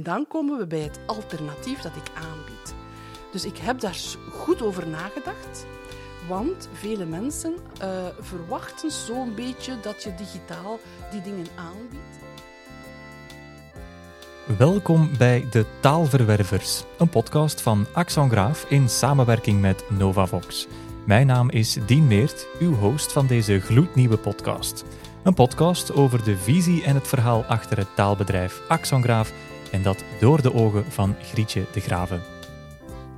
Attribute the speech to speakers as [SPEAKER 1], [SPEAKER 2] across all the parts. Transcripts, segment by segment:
[SPEAKER 1] En dan komen we bij het alternatief dat ik aanbied. Dus ik heb daar goed over nagedacht. Want vele mensen uh, verwachten zo'n beetje dat je digitaal die dingen aanbiedt.
[SPEAKER 2] Welkom bij De Taalverwervers, een podcast van Axon Graaf in samenwerking met Novavox. Mijn naam is Dien Meert, uw host van deze gloednieuwe podcast. Een podcast over de visie en het verhaal achter het taalbedrijf Axon Graaf en dat door de ogen van Grietje de Graven.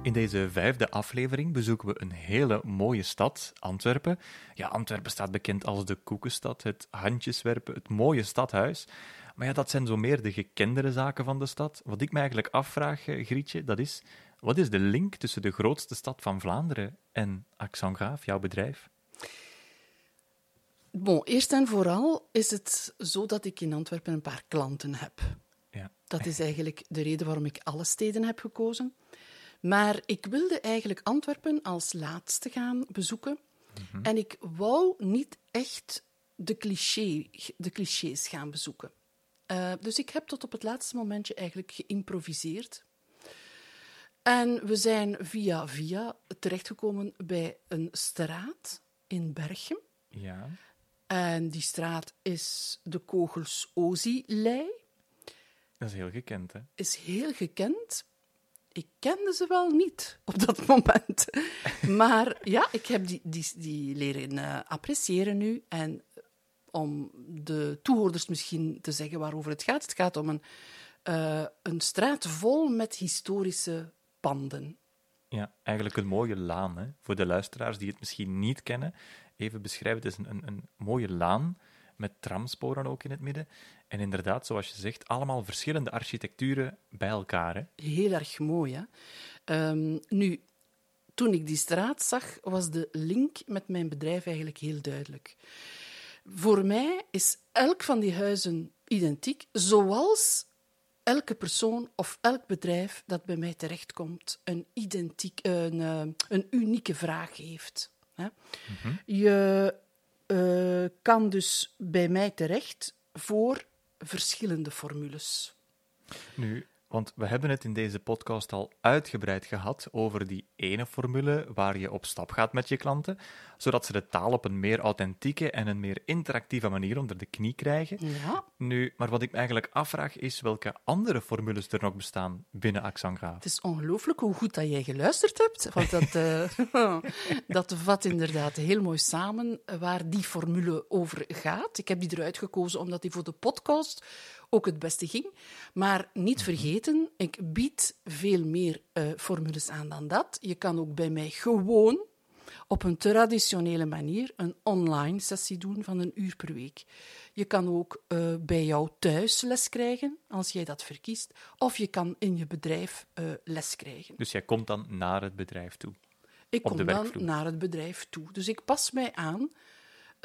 [SPEAKER 2] In deze vijfde aflevering bezoeken we een hele mooie stad, Antwerpen. Ja, Antwerpen staat bekend als de koekenstad, het handjeswerpen, het mooie stadhuis. Maar ja, dat zijn zo meer de gekendere zaken van de stad. Wat ik me eigenlijk afvraag, eh, Grietje, dat is... Wat is de link tussen de grootste stad van Vlaanderen en Accent Graaf, jouw bedrijf?
[SPEAKER 1] Bon, eerst en vooral is het zo dat ik in Antwerpen een paar klanten heb. Dat is eigenlijk de reden waarom ik alle steden heb gekozen. Maar ik wilde eigenlijk Antwerpen als laatste gaan bezoeken. Mhm. En ik wou niet echt de, cliché, de clichés gaan bezoeken. Uh, dus ik heb tot op het laatste momentje eigenlijk geïmproviseerd. En we zijn via via terechtgekomen bij een straat in Berchem. Ja. En die straat is de Kogels Ozi-lei.
[SPEAKER 2] Dat is heel gekend, hè?
[SPEAKER 1] Is heel gekend. Ik kende ze wel niet op dat moment. maar ja, ik heb die, die, die leren uh, appreciëren nu. En om de toehoorders misschien te zeggen waarover het gaat. Het gaat om een, uh, een straat vol met historische panden.
[SPEAKER 2] Ja, eigenlijk een mooie laan. Hè? Voor de luisteraars die het misschien niet kennen, even beschrijven. Het is een, een, een mooie laan met tramsporen ook in het midden. En inderdaad, zoals je zegt, allemaal verschillende architecturen bij elkaar. Hè?
[SPEAKER 1] Heel erg mooi. Hè? Um, nu, toen ik die straat zag, was de link met mijn bedrijf eigenlijk heel duidelijk. Voor mij is elk van die huizen identiek, zoals elke persoon of elk bedrijf dat bij mij terechtkomt een, identiek, een, eh, een unieke vraag heeft. Hè. Mhm. Je uh, kan dus bij mij terecht voor verschillende formules.
[SPEAKER 2] Nu, want we hebben het in deze podcast al uitgebreid gehad over die ene formule waar je op stap gaat met je klanten, zodat ze de taal op een meer authentieke en een meer interactieve manier onder de knie krijgen. Ja. Nu, maar wat ik me eigenlijk afvraag is welke andere formules er nog bestaan binnen Axangraaf.
[SPEAKER 1] Het is ongelooflijk hoe goed dat jij geluisterd hebt, want dat, uh, dat vat inderdaad heel mooi samen waar die formule over gaat. Ik heb die eruit gekozen omdat die voor de podcast ook het beste ging. Maar niet mhm. Ik bied veel meer uh, formules aan dan dat. Je kan ook bij mij gewoon op een traditionele manier een online sessie doen van een uur per week. Je kan ook uh, bij jou thuis les krijgen, als jij dat verkiest. Of je kan in je bedrijf uh, les krijgen.
[SPEAKER 2] Dus jij komt dan naar het bedrijf toe?
[SPEAKER 1] Ik kom dan naar het bedrijf toe. Dus ik pas mij aan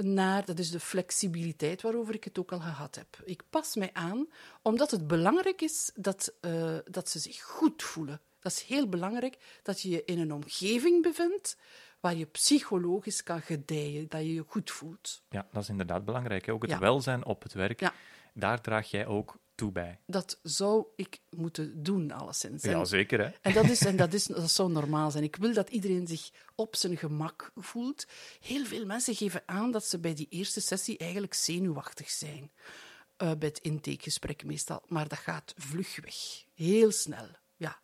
[SPEAKER 1] naar, dat is de flexibiliteit waarover ik het ook al gehad heb. Ik pas mij aan, omdat het belangrijk is dat, uh, dat ze zich goed voelen. Dat is heel belangrijk dat je je in een omgeving bevindt waar je psychologisch kan gedijen, dat je je goed voelt.
[SPEAKER 2] Ja, dat is inderdaad belangrijk. Ook het welzijn op het werk, ja. daar draag jij ook toe bij.
[SPEAKER 1] Dat zou ik moeten doen, alleszins.
[SPEAKER 2] Ja, zeker. Hè?
[SPEAKER 1] En, dat, is, en dat, is, dat zou normaal zijn. Ik wil dat iedereen zich op zijn gemak voelt. Heel veel mensen geven aan dat ze bij die eerste sessie eigenlijk zenuwachtig zijn. Uh, bij het intakegesprek meestal. Maar dat gaat vlug weg. Heel snel, ja.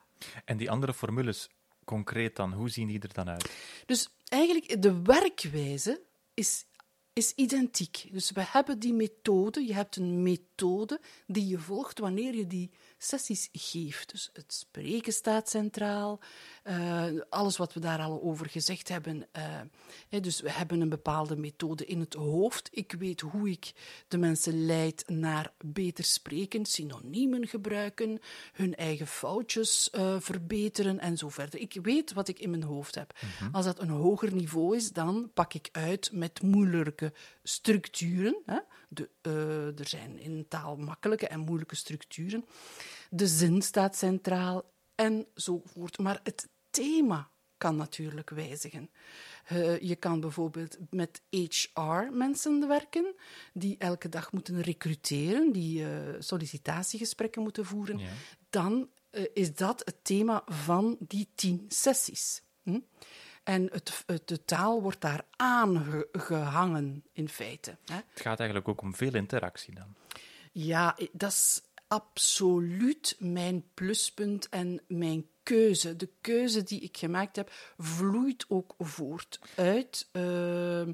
[SPEAKER 2] En die andere formules, concreet dan, hoe zien die er dan uit?
[SPEAKER 1] Dus eigenlijk, de werkwijze is is identiek. Dus we hebben die methode, je hebt een methode die je volgt wanneer je die sessies geeft. Dus het spreken staat centraal, uh, alles wat we daar al over gezegd hebben. Uh, dus we hebben een bepaalde methode in het hoofd. Ik weet hoe ik de mensen leid naar beter spreken, synoniemen gebruiken, hun eigen foutjes uh, verbeteren en zo verder. Ik weet wat ik in mijn hoofd heb. Mhm. Als dat een hoger niveau is, dan pak ik uit met moeilijke structuren. Hè. De, er zijn in taal makkelijke en moeilijke structuren. De zin staat centraal enzovoort. Maar het thema kan natuurlijk wijzigen. Eh, je kan bijvoorbeeld met HR-mensen werken, die elke dag moeten recruteren, die uh, sollicitatiegesprekken moeten voeren. Dan uh, is dat het thema van die tien sessies. Hm? En het, het, de taal wordt daar aangehangen, in feite. Hè?
[SPEAKER 2] Het gaat eigenlijk ook om veel interactie dan.
[SPEAKER 1] Ja, dat is absoluut mijn pluspunt en mijn keuze. De keuze die ik gemaakt heb, vloeit ook voort uit, uh,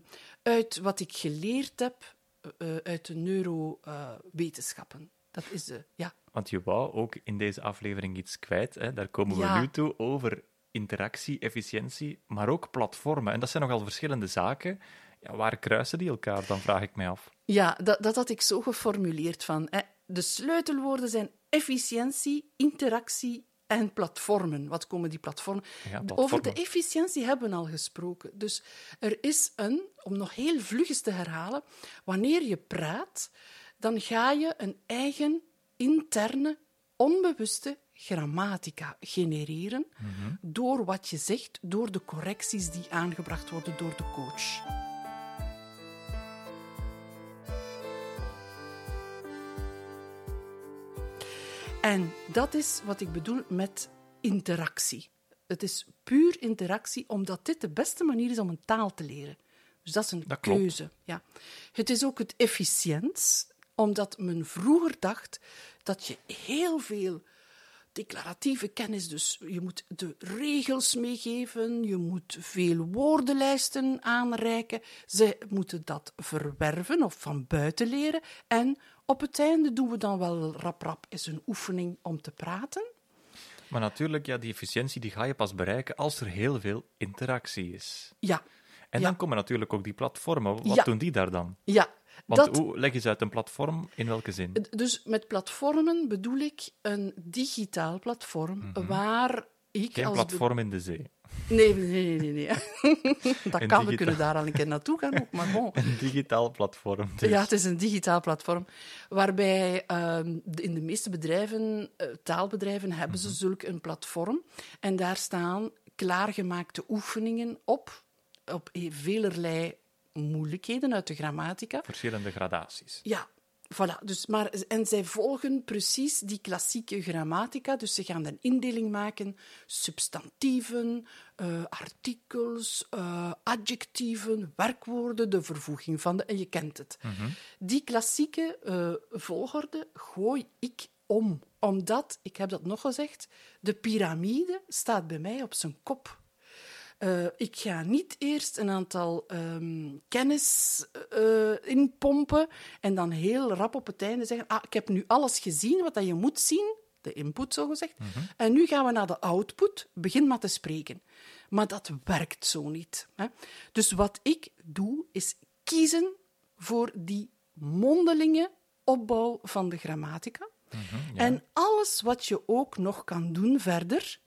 [SPEAKER 1] uit wat ik geleerd heb uh, uit de neurowetenschappen. dat is de, ja.
[SPEAKER 2] Want je wou ook in deze aflevering iets kwijt, hè? daar komen we nu toe, over interactie, efficiëntie, maar ook platformen. En dat zijn nogal verschillende zaken. Ja, waar kruisen die elkaar, dan vraag ik mij af.
[SPEAKER 1] Ja, dat, dat had ik zo geformuleerd van... Hè, de sleutelwoorden zijn efficiëntie, interactie en platformen. Wat komen die platformen? Over de efficiëntie hebben we al gesproken. Dus er is een, om nog heel vlugjes te herhalen, wanneer je praat, dan ga je een eigen interne, onbewuste grammatica genereren door wat je zegt, door de correcties die aangebracht worden door de coach. En dat is wat ik bedoel met interactie. Het is puur interactie, omdat dit de beste manier is om een taal te leren. Dus dat is een keuze. Ja. Het is ook het efficiënt, omdat men vroeger dacht dat je heel veel declaratieve kennis. Dus je moet de regels meegeven, je moet veel woordenlijsten aanreiken. Ze moeten dat verwerven of van buiten leren. En op het einde doen we dan wel rap rap eens een oefening om te praten.
[SPEAKER 2] Maar natuurlijk, ja, die efficiëntie die ga je pas bereiken als er heel veel interactie is.
[SPEAKER 1] Ja.
[SPEAKER 2] En dan komen natuurlijk ook die platformen. Wat doen die daar dan?
[SPEAKER 1] Ja,
[SPEAKER 2] want hoe leg je ze uit een platform? In welke zin?
[SPEAKER 1] Dus met platformen bedoel ik een digitaal platform mhm. waar ik.
[SPEAKER 2] Geen platform in de zee.
[SPEAKER 1] Nee, nee, nee, nee. dat kan, we kunnen daar al een keer naartoe gaan ook, maar bon.
[SPEAKER 2] Een digitaal platform.
[SPEAKER 1] Dus. Ja, het is een digitaal platform. Waarbij ehm, in de meeste bedrijven, uh, taalbedrijven, hebben ze mhm. zulk een platform. En daar staan klaargemaakte oefeningen op, op velerlei moeilijkheden uit de grammatica.
[SPEAKER 2] Verschillende gradaties.
[SPEAKER 1] Ja, Voilà, dus maar, en zij volgen precies die klassieke grammatica. Dus ze gaan een indeling maken: substantieven, uh, artikels, uh, adjectieven, werkwoorden, de vervoeging van de. En je kent het. Mhm. Die klassieke uh, volgorde gooi ik om. Omdat, ik heb dat nog gezegd, de piramide staat bij mij op zijn kop. Uh, ik ga niet eerst een aantal um, kennis uh, inpompen en dan heel rap op het einde zeggen: ah, ik heb nu alles gezien wat dat je moet zien, de input zo gezegd, mm -hmm. en nu gaan we naar de output, begin maar te spreken. Maar dat werkt zo niet. Hè. Dus wat ik doe, is kiezen voor die mondelinge opbouw van de grammatica. Mm -hmm, ja. En alles wat je ook nog kan doen verder,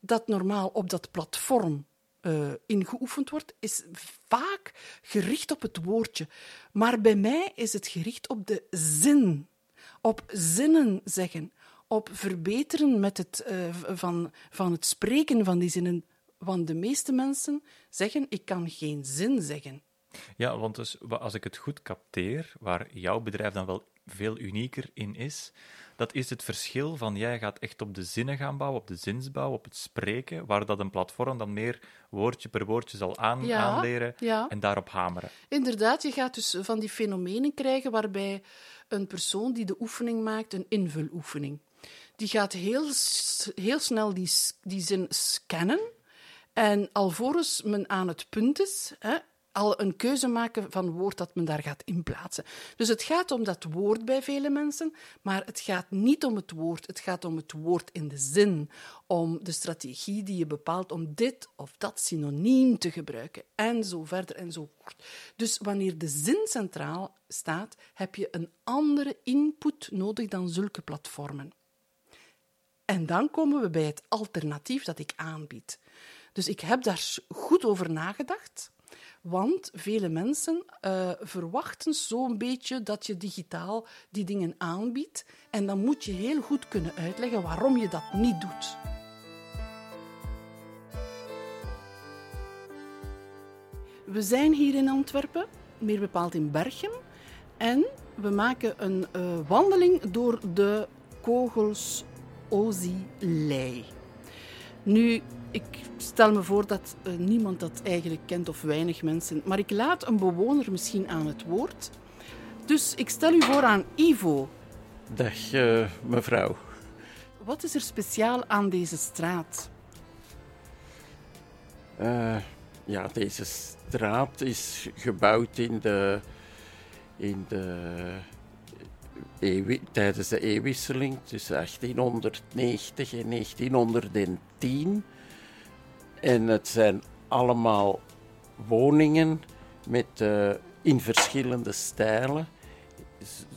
[SPEAKER 1] dat normaal op dat platform uh, ingeoefend wordt, is vaak gericht op het woordje. Maar bij mij is het gericht op de zin. Op zinnen zeggen. Op verbeteren met het, uh, van, van het spreken van die zinnen. Want de meeste mensen zeggen: Ik kan geen zin zeggen.
[SPEAKER 2] Ja, want dus, als ik het goed capteer, waar jouw bedrijf dan wel veel unieker in is, dat is het verschil van jij gaat echt op de zinnen gaan bouwen, op de zinsbouw, op het spreken, waar dat een platform dan meer woordje per woordje zal aan, aanleren en daarop hameren.
[SPEAKER 1] Inderdaad, je gaat dus van die fenomenen krijgen waarbij een persoon die de oefening maakt, een invuloefening, die gaat heel, heel snel die, die zin scannen en alvorens men aan het punt is, hè, al een keuze maken van woord dat men daar gaat inplaatsen. Dus het gaat om dat woord bij vele mensen, maar het gaat niet om het woord. Het gaat om het woord in de zin, om de strategie die je bepaalt om dit of dat synoniem te gebruiken, en zo verder en zo voort. Dus wanneer de zin centraal staat, heb je een andere input nodig dan zulke platformen. En dan komen we bij het alternatief dat ik aanbied. Dus ik heb daar goed over nagedacht. Want vele mensen uh, verwachten zo'n beetje dat je digitaal die dingen aanbiedt. En dan moet je heel goed kunnen uitleggen waarom je dat niet doet. we zijn hier in Antwerpen, meer bepaald in Berchem. En we maken een uh, wandeling door de kogels Ozi-lei. Nu, ik stel me voor dat uh, niemand dat eigenlijk kent of weinig mensen, maar ik laat een bewoner misschien aan het woord. Dus ik stel u voor aan Ivo.
[SPEAKER 3] Dag, uh, mevrouw.
[SPEAKER 1] Wat is er speciaal aan deze straat?
[SPEAKER 3] Uh, ja, deze straat is gebouwd in de, in de eeuw, tijdens de eeuwwisseling tussen 1890 en 1910. En het zijn allemaal woningen met, uh, in verschillende stijlen.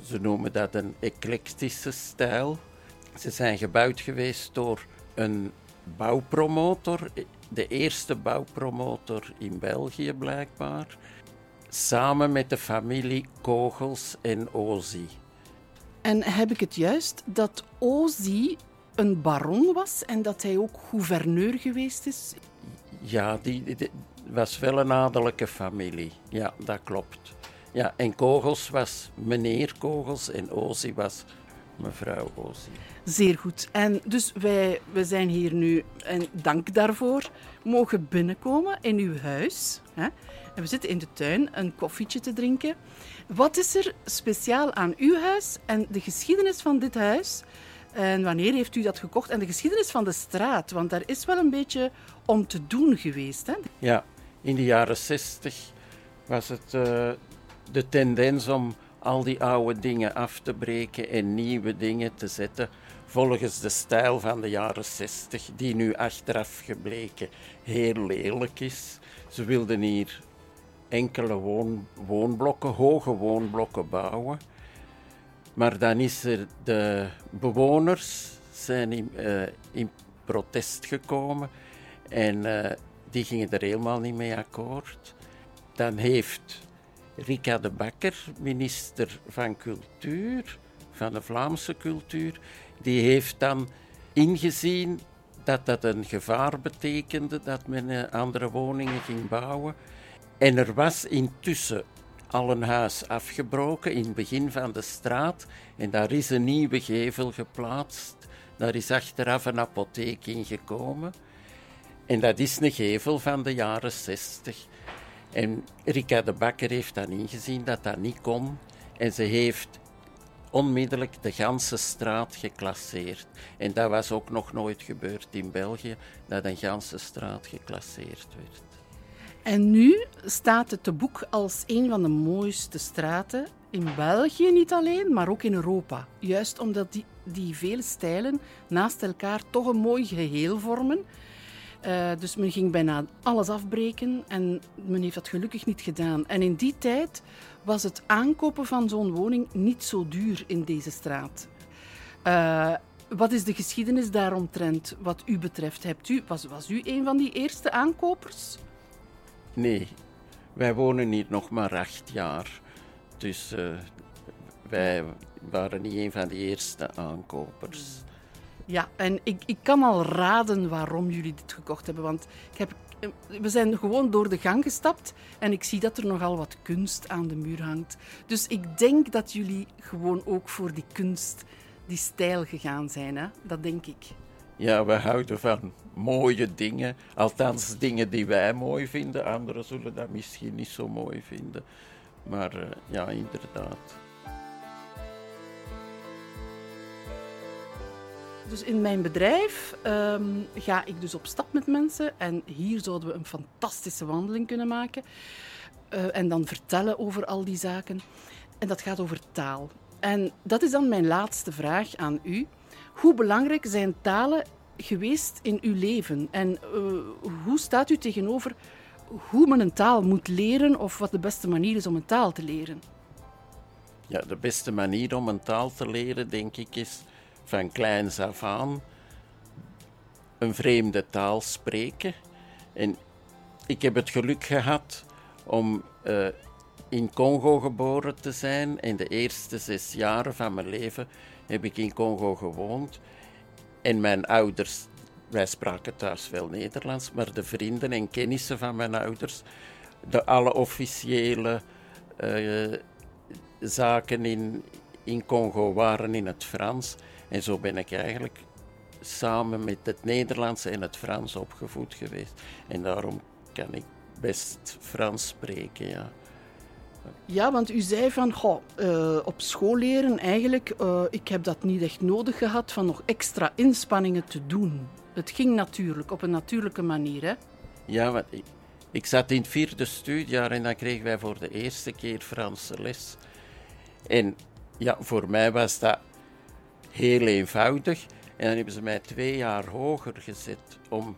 [SPEAKER 3] Ze noemen dat een eclectische stijl. Ze zijn gebouwd geweest door een bouwpromotor, de eerste bouwpromotor in België blijkbaar, samen met de familie Kogels en Ozi.
[SPEAKER 1] En heb ik het juist dat Ozi een baron was en dat hij ook gouverneur geweest is?
[SPEAKER 3] Ja, die, was wel een adellijke familie. Ja, dat klopt. Ja, en Kogels was meneer Kogels en Ozi was mevrouw Ozi.
[SPEAKER 1] Zeer goed. En dus wij we zijn hier nu, en dank daarvoor, mogen binnenkomen in uw huis. Hè? En we zitten in de tuin een koffietje te drinken. Wat is er speciaal aan uw huis en de geschiedenis van dit huis? En wanneer heeft u dat gekocht? En de geschiedenis van de straat, want daar is wel een beetje om te doen geweest. Hè?
[SPEAKER 3] Ja, in de jaren zestig was het uh, de tendens om al die oude dingen af te breken en nieuwe dingen te zetten volgens de stijl van de jaren 60, die nu achteraf gebleken heel lelijk is. Ze wilden hier enkele woon, woonblokken, hoge woonblokken bouwen. Maar dan is er de bewoners zijn in, uh, in protest gekomen en uh, die gingen er helemaal niet mee akkoord. Dan heeft Rika de Bakker, minister van Cultuur, van de Vlaamse cultuur, die heeft dan ingezien dat dat een gevaar betekende dat men eh, andere woningen ging bouwen. En er was intussen al een huis afgebroken in het begin van de straat en daar is een nieuwe gevel geplaatst. Daar is achteraf een apotheek ingekomen. En dat is een gevel van de jaren 60. En Rika de Bakker heeft dan ingezien dat dat niet kon. En ze heeft onmiddellijk de ganse straat geclasseerd. En dat was ook nog nooit gebeurd in België, dat een ganse straat geclasseerd werd.
[SPEAKER 1] En nu staat het te boek als een van de mooiste straten in België niet alleen, maar ook in Europa. Juist omdat die, die vele stijlen naast elkaar toch een mooi geheel vormen. Uh, dus men ging bijna alles afbreken en men heeft dat gelukkig niet gedaan. En in die tijd was het aankopen van zo'n woning niet zo duur in deze straat. Uh, wat is de geschiedenis daaromtrent wat u betreft? Hebt u, was, was u een van die eerste aankopers?
[SPEAKER 3] Nee, wij wonen hier nog maar acht jaar. Dus uh, wij waren niet een van de eerste aankopers.
[SPEAKER 1] Ja, en ik, ik kan al raden waarom jullie dit gekocht hebben. Want ik heb, eh, we zijn gewoon door de gang gestapt en ik zie dat er nogal wat kunst aan de muur hangt. Dus ik denk dat jullie gewoon ook voor die kunst, die stijl gegaan zijn. Hè? Dat denk ik.
[SPEAKER 3] Ja, we houden van mooie dingen. Althans, dingen die wij mooi vinden. Anderen zullen dat misschien niet zo mooi vinden. Maar uh, ja, inderdaad.
[SPEAKER 1] Dus in mijn bedrijf um, ga ik dus op stap met mensen en hier zouden we een fantastische wandeling kunnen maken uh, en dan vertellen over al die zaken. En dat gaat over taal. En dat is dan mijn laatste vraag aan u. Hoe belangrijk zijn talen geweest in uw leven? En uh, hoe staat u tegenover hoe men een taal moet leren of wat de beste manier is om een taal te leren?
[SPEAKER 3] Ja, de beste manier om een taal te leren, denk ik, is van kleins af aan een vreemde taal spreken. En ik heb het geluk gehad om uh, in Congo geboren te zijn. En de eerste zes jaren van mijn leven heb ik in Congo gewoond. En mijn ouders, wij spraken thuis wel Nederlands, maar de vrienden en kennissen van mijn ouders de alle officiële eh, zaken in, in Congo waren in het Frans. En zo ben ik eigenlijk samen met het Nederlands en het Frans opgevoed geweest. En daarom kan ik best Frans spreken, ja.
[SPEAKER 1] Ja, want u zei van, goh, uh, op school leren eigenlijk, uh, ik heb dat niet echt nodig gehad van nog extra inspanningen te doen. Het ging natuurlijk, op een natuurlijke manier, hè?
[SPEAKER 3] Ja, want ik, ik zat in het vierde studiejaar en dan kregen wij voor de eerste keer Franse les. En ja, voor mij was dat heel eenvoudig. En dan hebben ze mij twee jaar hoger gezet om,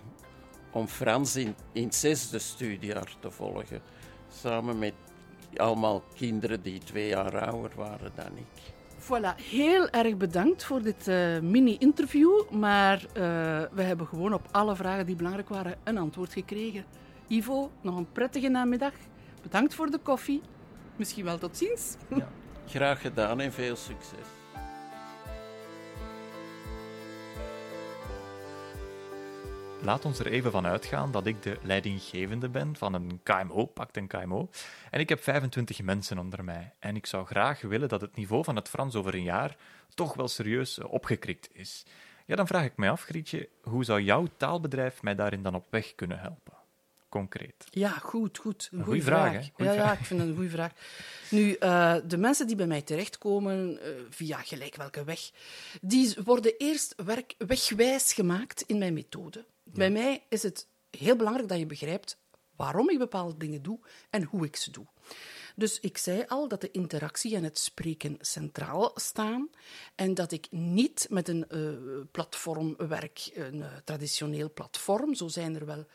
[SPEAKER 3] om Frans in, in het zesde studiejaar te volgen. Samen met allemaal kinderen die twee jaar ouder waren dan ik.
[SPEAKER 1] Voilà, heel erg bedankt voor dit uh, mini-interview. Maar uh, we hebben gewoon op alle vragen die belangrijk waren een antwoord gekregen. Ivo, nog een prettige namiddag. Bedankt voor de koffie. Misschien wel tot ziens.
[SPEAKER 3] Ja, graag gedaan en veel succes.
[SPEAKER 2] Laat ons er even van uitgaan dat ik de leidinggevende ben van een KMO, pakt een KMO. En ik heb 25 mensen onder mij. En ik zou graag willen dat het niveau van het Frans over een jaar toch wel serieus opgekrikt is. Ja, dan vraag ik mij af, Grietje, hoe zou jouw taalbedrijf mij daarin dan op weg kunnen helpen? Concreet.
[SPEAKER 1] Ja, goed, goed.
[SPEAKER 2] Een goede vraag. vraag.
[SPEAKER 1] ja, ja, ik vind het een goede vraag. Nu, uh, de mensen die bij mij terechtkomen, uh, via gelijk welke weg, die worden eerst werk, wegwijs gemaakt in mijn methode. Bij mij is het heel belangrijk dat je begrijpt waarom ik bepaalde dingen doe en hoe ik ze doe. Dus ik zei al dat de interactie en het spreken centraal staan en dat ik niet met een uh, platform werk, een uh, traditioneel platform, zo zijn er wel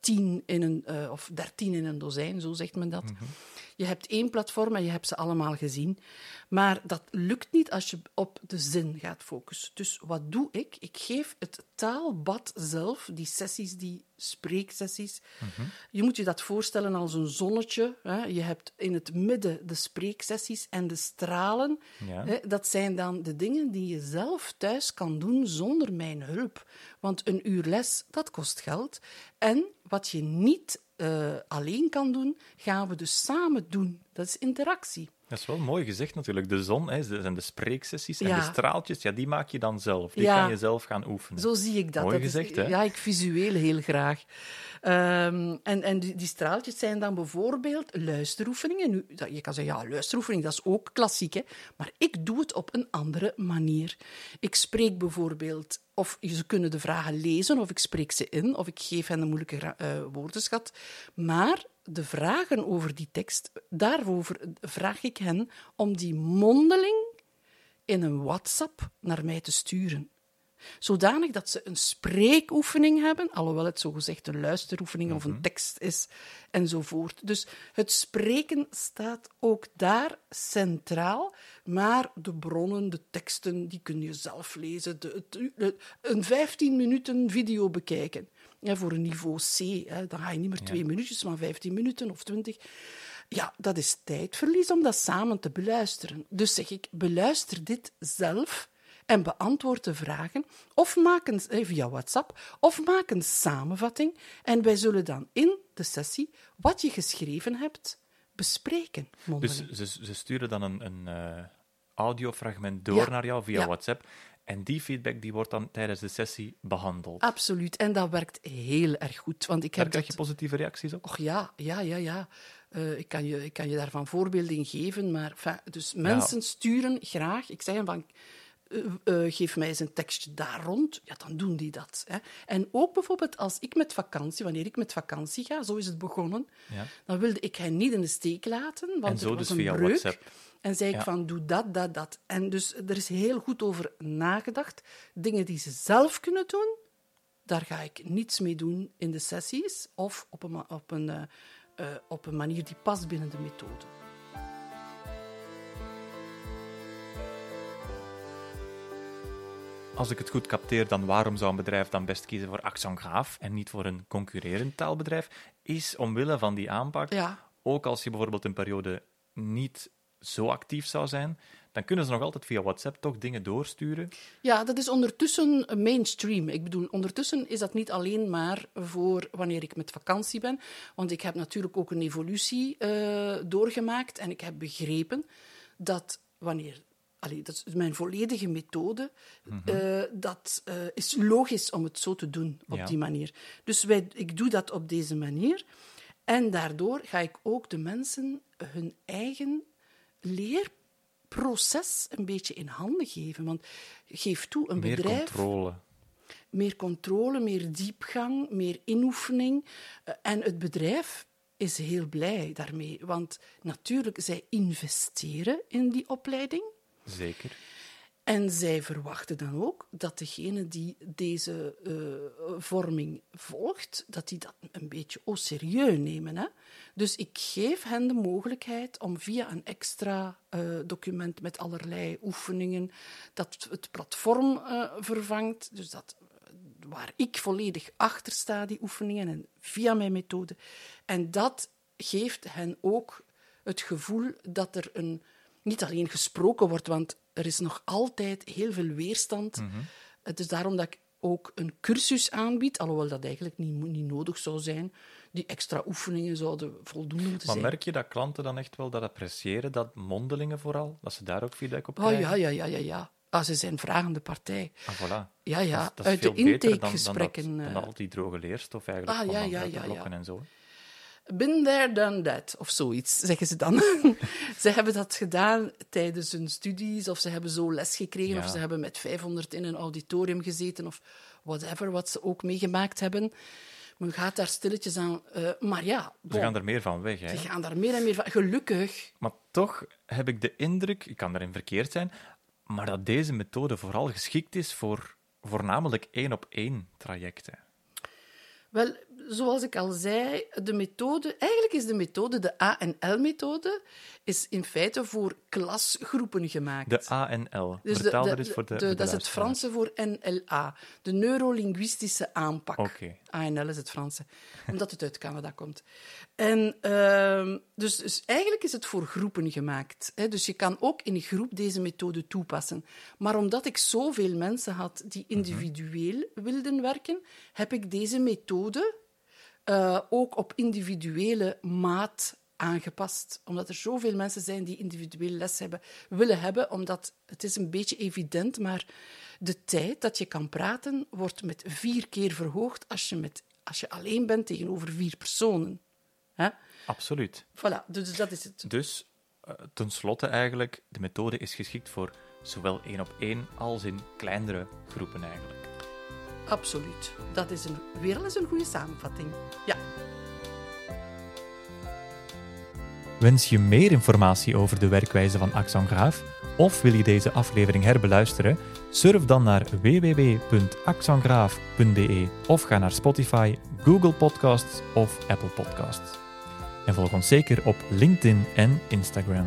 [SPEAKER 1] tien in een, uh, of dertien in een dozijn, zo zegt men dat. Mm -hmm. Je hebt één platform en je hebt ze allemaal gezien. Maar dat lukt niet als je op de zin gaat focussen. Dus wat doe ik? Ik geef het taalbad zelf, die sessies, die spreeksessies. Mm -hmm. Je moet je dat voorstellen als een zonnetje. Hè. Je hebt in het midden de spreeksessies en de stralen. Ja. Hè. Dat zijn dan de dingen die je zelf thuis kan doen zonder mijn hulp. Want een uur les, dat kost geld. En wat je niet uh, alleen kan doen, gaan we dus samen doen. Dat is interactie.
[SPEAKER 2] Dat is wel mooi gezegd natuurlijk. De zon hè, en de spreeksessies en ja. de straaltjes, ja, die maak je dan zelf. Die ja. kan je zelf gaan oefenen.
[SPEAKER 1] Zo zie ik dat.
[SPEAKER 2] Mooi
[SPEAKER 1] dat
[SPEAKER 2] gezegd,
[SPEAKER 1] is,
[SPEAKER 2] hè?
[SPEAKER 1] Ja, ik visueel heel graag. Um, en en die, die, straaltjes zijn dan bijvoorbeeld luisteroefeningen. Nu, dat, je kan zeggen, ja, luisteroefening, dat is ook klassiek, hè? maar ik doe het op een andere manier. Ik spreek bijvoorbeeld, of ze kunnen de vragen lezen, of ik spreek ze in, of ik geef hen een moeilijke uh, woordenschat. Maar de vragen over die tekst, daarover vraag ik hen om die mondeling in een WhatsApp naar mij te sturen. Zodanig dat ze een spreekoefening hebben, alhoewel het zogezegd een luisteroefening of een tekst is, enzovoort. Dus het spreken staat ook daar centraal, maar de bronnen, de teksten, die kun je zelf lezen. De, een 15 minuten video bekijken. Ja, voor een niveau C, hè, dan ga je niet meer twee minuutjes, maar 15 minuten of 20. Ja, dat is tijdverlies om dat samen te beluisteren. Dus zeg ik, beluister dit zelf en beantwoord de vragen, of maak een, via WhatsApp, of maak een samenvatting. En wij zullen dan in de sessie wat je geschreven hebt bespreken.
[SPEAKER 2] Mondeling. Dus ze, ze, sturen dan een, een uh, audiofragment door ja. naar jou via ja. WhatsApp. En die feedback die wordt dan tijdens de sessie behandeld.
[SPEAKER 1] Absoluut. En dat werkt heel erg goed. Want ik
[SPEAKER 2] Daar
[SPEAKER 1] heb
[SPEAKER 2] krijg
[SPEAKER 1] dat...
[SPEAKER 2] je positieve reacties op?
[SPEAKER 1] Och ja, ja, ja, ja. Uh, ik, kan je, ik kan je daarvan voorbeelden in geven. Maar dus mensen ja. sturen graag. Ik zeg van. Uh, uh, geef mij eens een tekstje daar rond, ja, dan doen die dat. Hè. En ook bijvoorbeeld als ik met vakantie, wanneer ik met vakantie ga, zo is het begonnen, ja. dan wilde ik hen niet in de steek laten, want
[SPEAKER 2] en zo
[SPEAKER 1] er was
[SPEAKER 2] dus
[SPEAKER 1] een
[SPEAKER 2] via
[SPEAKER 1] breuk.
[SPEAKER 2] WhatsApp.
[SPEAKER 1] En zei ja. ik van, doe dat, dat, dat. En dus er is heel goed over nagedacht. Dingen die ze zelf kunnen doen, daar ga ik niets mee doen in de sessies of op een, op een, uh, uh, op een manier die past binnen de methode.
[SPEAKER 2] Als ik het goed capteer, dan waarom zou een bedrijf dan best kiezen voor Axon Graaf en niet voor een concurrerend taalbedrijf? Is omwille van die aanpak,
[SPEAKER 1] ja.
[SPEAKER 2] ook als je bijvoorbeeld een periode niet zo actief zou zijn, dan kunnen ze nog altijd via WhatsApp toch dingen doorsturen.
[SPEAKER 1] Ja, dat is ondertussen mainstream. Ik bedoel, ondertussen is dat niet alleen maar voor wanneer ik met vakantie ben. Want ik heb natuurlijk ook een evolutie uh, doorgemaakt en ik heb begrepen dat wanneer Allee, dat is mijn volledige methode. Mm -hmm. uh, dat uh, is logisch om het zo te doen, op
[SPEAKER 2] Ja.
[SPEAKER 1] die manier. Dus wij, ik doe dat op deze manier. En daardoor ga ik ook de mensen hun eigen leerproces een beetje in handen geven. Want geef toe, een
[SPEAKER 2] Meer
[SPEAKER 1] bedrijf
[SPEAKER 2] controle.
[SPEAKER 1] meer controle, meer diepgang, meer inoefening. Eh, En het bedrijf is heel blij daarmee. Want natuurlijk, zij investeren in die opleiding.
[SPEAKER 2] Zeker.
[SPEAKER 1] En zij verwachten dan ook dat degene die deze eh, vorming volgt, dat die dat een beetje au serieus nemen. Hè? Dus ik geef hen de mogelijkheid om via een extra eh, document met allerlei oefeningen, dat het platform eh, vervangt, dus dat, waar ik volledig achter sta, die oefeningen, en via mijn methode. En dat geeft hen ook het gevoel dat er een, niet alleen gesproken wordt, want er is nog altijd heel veel weerstand. Het is daarom dat ik ook een cursus aanbied, alhoewel dat eigenlijk niet, niet nodig zou zijn. Die extra oefeningen zouden voldoende moeten
[SPEAKER 2] Maar
[SPEAKER 1] zijn.
[SPEAKER 2] merk je dat klanten dan echt wel dat appreciëren, dat mondelingen vooral, dat ze daar ook feedback op
[SPEAKER 1] Oh
[SPEAKER 2] krijgen?
[SPEAKER 1] ja, ja, ja, ja, ja. Ah, ze zijn vragende partij.
[SPEAKER 2] Ah, voilà.
[SPEAKER 1] Ja, ja.
[SPEAKER 2] Dat is, dat is
[SPEAKER 1] Uit de
[SPEAKER 2] veel beter dan-
[SPEAKER 1] intakegesprekken.
[SPEAKER 2] Dan, dat,
[SPEAKER 1] eh,
[SPEAKER 2] dan al die droge leerstof eigenlijk,
[SPEAKER 1] Ah, ja.
[SPEAKER 2] en zo.
[SPEAKER 1] Been there, done that, of zoiets, zeggen ze dan. ze hebben dat gedaan tijdens hun studies, of ze hebben zo les gekregen,
[SPEAKER 2] Ja.
[SPEAKER 1] of ze hebben met 500 in een auditorium gezeten, of whatever, wat ze ook meegemaakt hebben. Men gaat daar stilletjes aan... eh, maar ja,
[SPEAKER 2] Ze gaan er meer van weg. Hè?
[SPEAKER 1] ze gaan daar meer en meer van... Gelukkig.
[SPEAKER 2] Maar toch heb ik de indruk, ik kan daarin verkeerd zijn, maar dat deze methode vooral geschikt is voor voornamelijk één op één trajecten.
[SPEAKER 1] Wel, zoals ik al zei, de methode... Eigenlijk is de methode, de ANL-methode, is in feite voor klasgroepen gemaakt.
[SPEAKER 2] De ANL.
[SPEAKER 1] Dus de-
[SPEAKER 2] Vertaal
[SPEAKER 1] de-
[SPEAKER 2] er eens voor de,
[SPEAKER 1] dat is het. Franse voor NLA, de neurolinguïstische aanpak.
[SPEAKER 2] Oké.
[SPEAKER 1] ANL is het Franse, omdat het uit Canada komt. En, ehm, dus, dus eigenlijk is het voor groepen gemaakt. Hè? Dus je kan ook in een groep deze methode toepassen. Maar omdat ik zoveel mensen had die individueel wilden werken, heb ik deze methode eh, ook op individuele maat aangepast. Omdat er zoveel mensen zijn die individueel les hebben, willen hebben, omdat het is een beetje evident, maar de tijd dat je kan praten wordt met vier keer verhoogd als je, met, als je alleen bent tegenover vier personen.
[SPEAKER 2] Absoluut.
[SPEAKER 1] Voilà, dus dat is het.
[SPEAKER 2] Dus, eh, tenslotte eigenlijk, de methode is geschikt voor zowel één op één als in kleinere groepen eigenlijk.
[SPEAKER 1] Absoluut. Dat is een, weer eens een goede samenvatting. Ja.
[SPEAKER 2] Wens je meer informatie over de werkwijze van Axon Graaf of wil je deze aflevering herbeluisteren? Surf dan naar www.axongraaf.be of ga naar Spotify, Google Podcasts of Apple Podcasts. En volg ons zeker op LinkedIn en Instagram.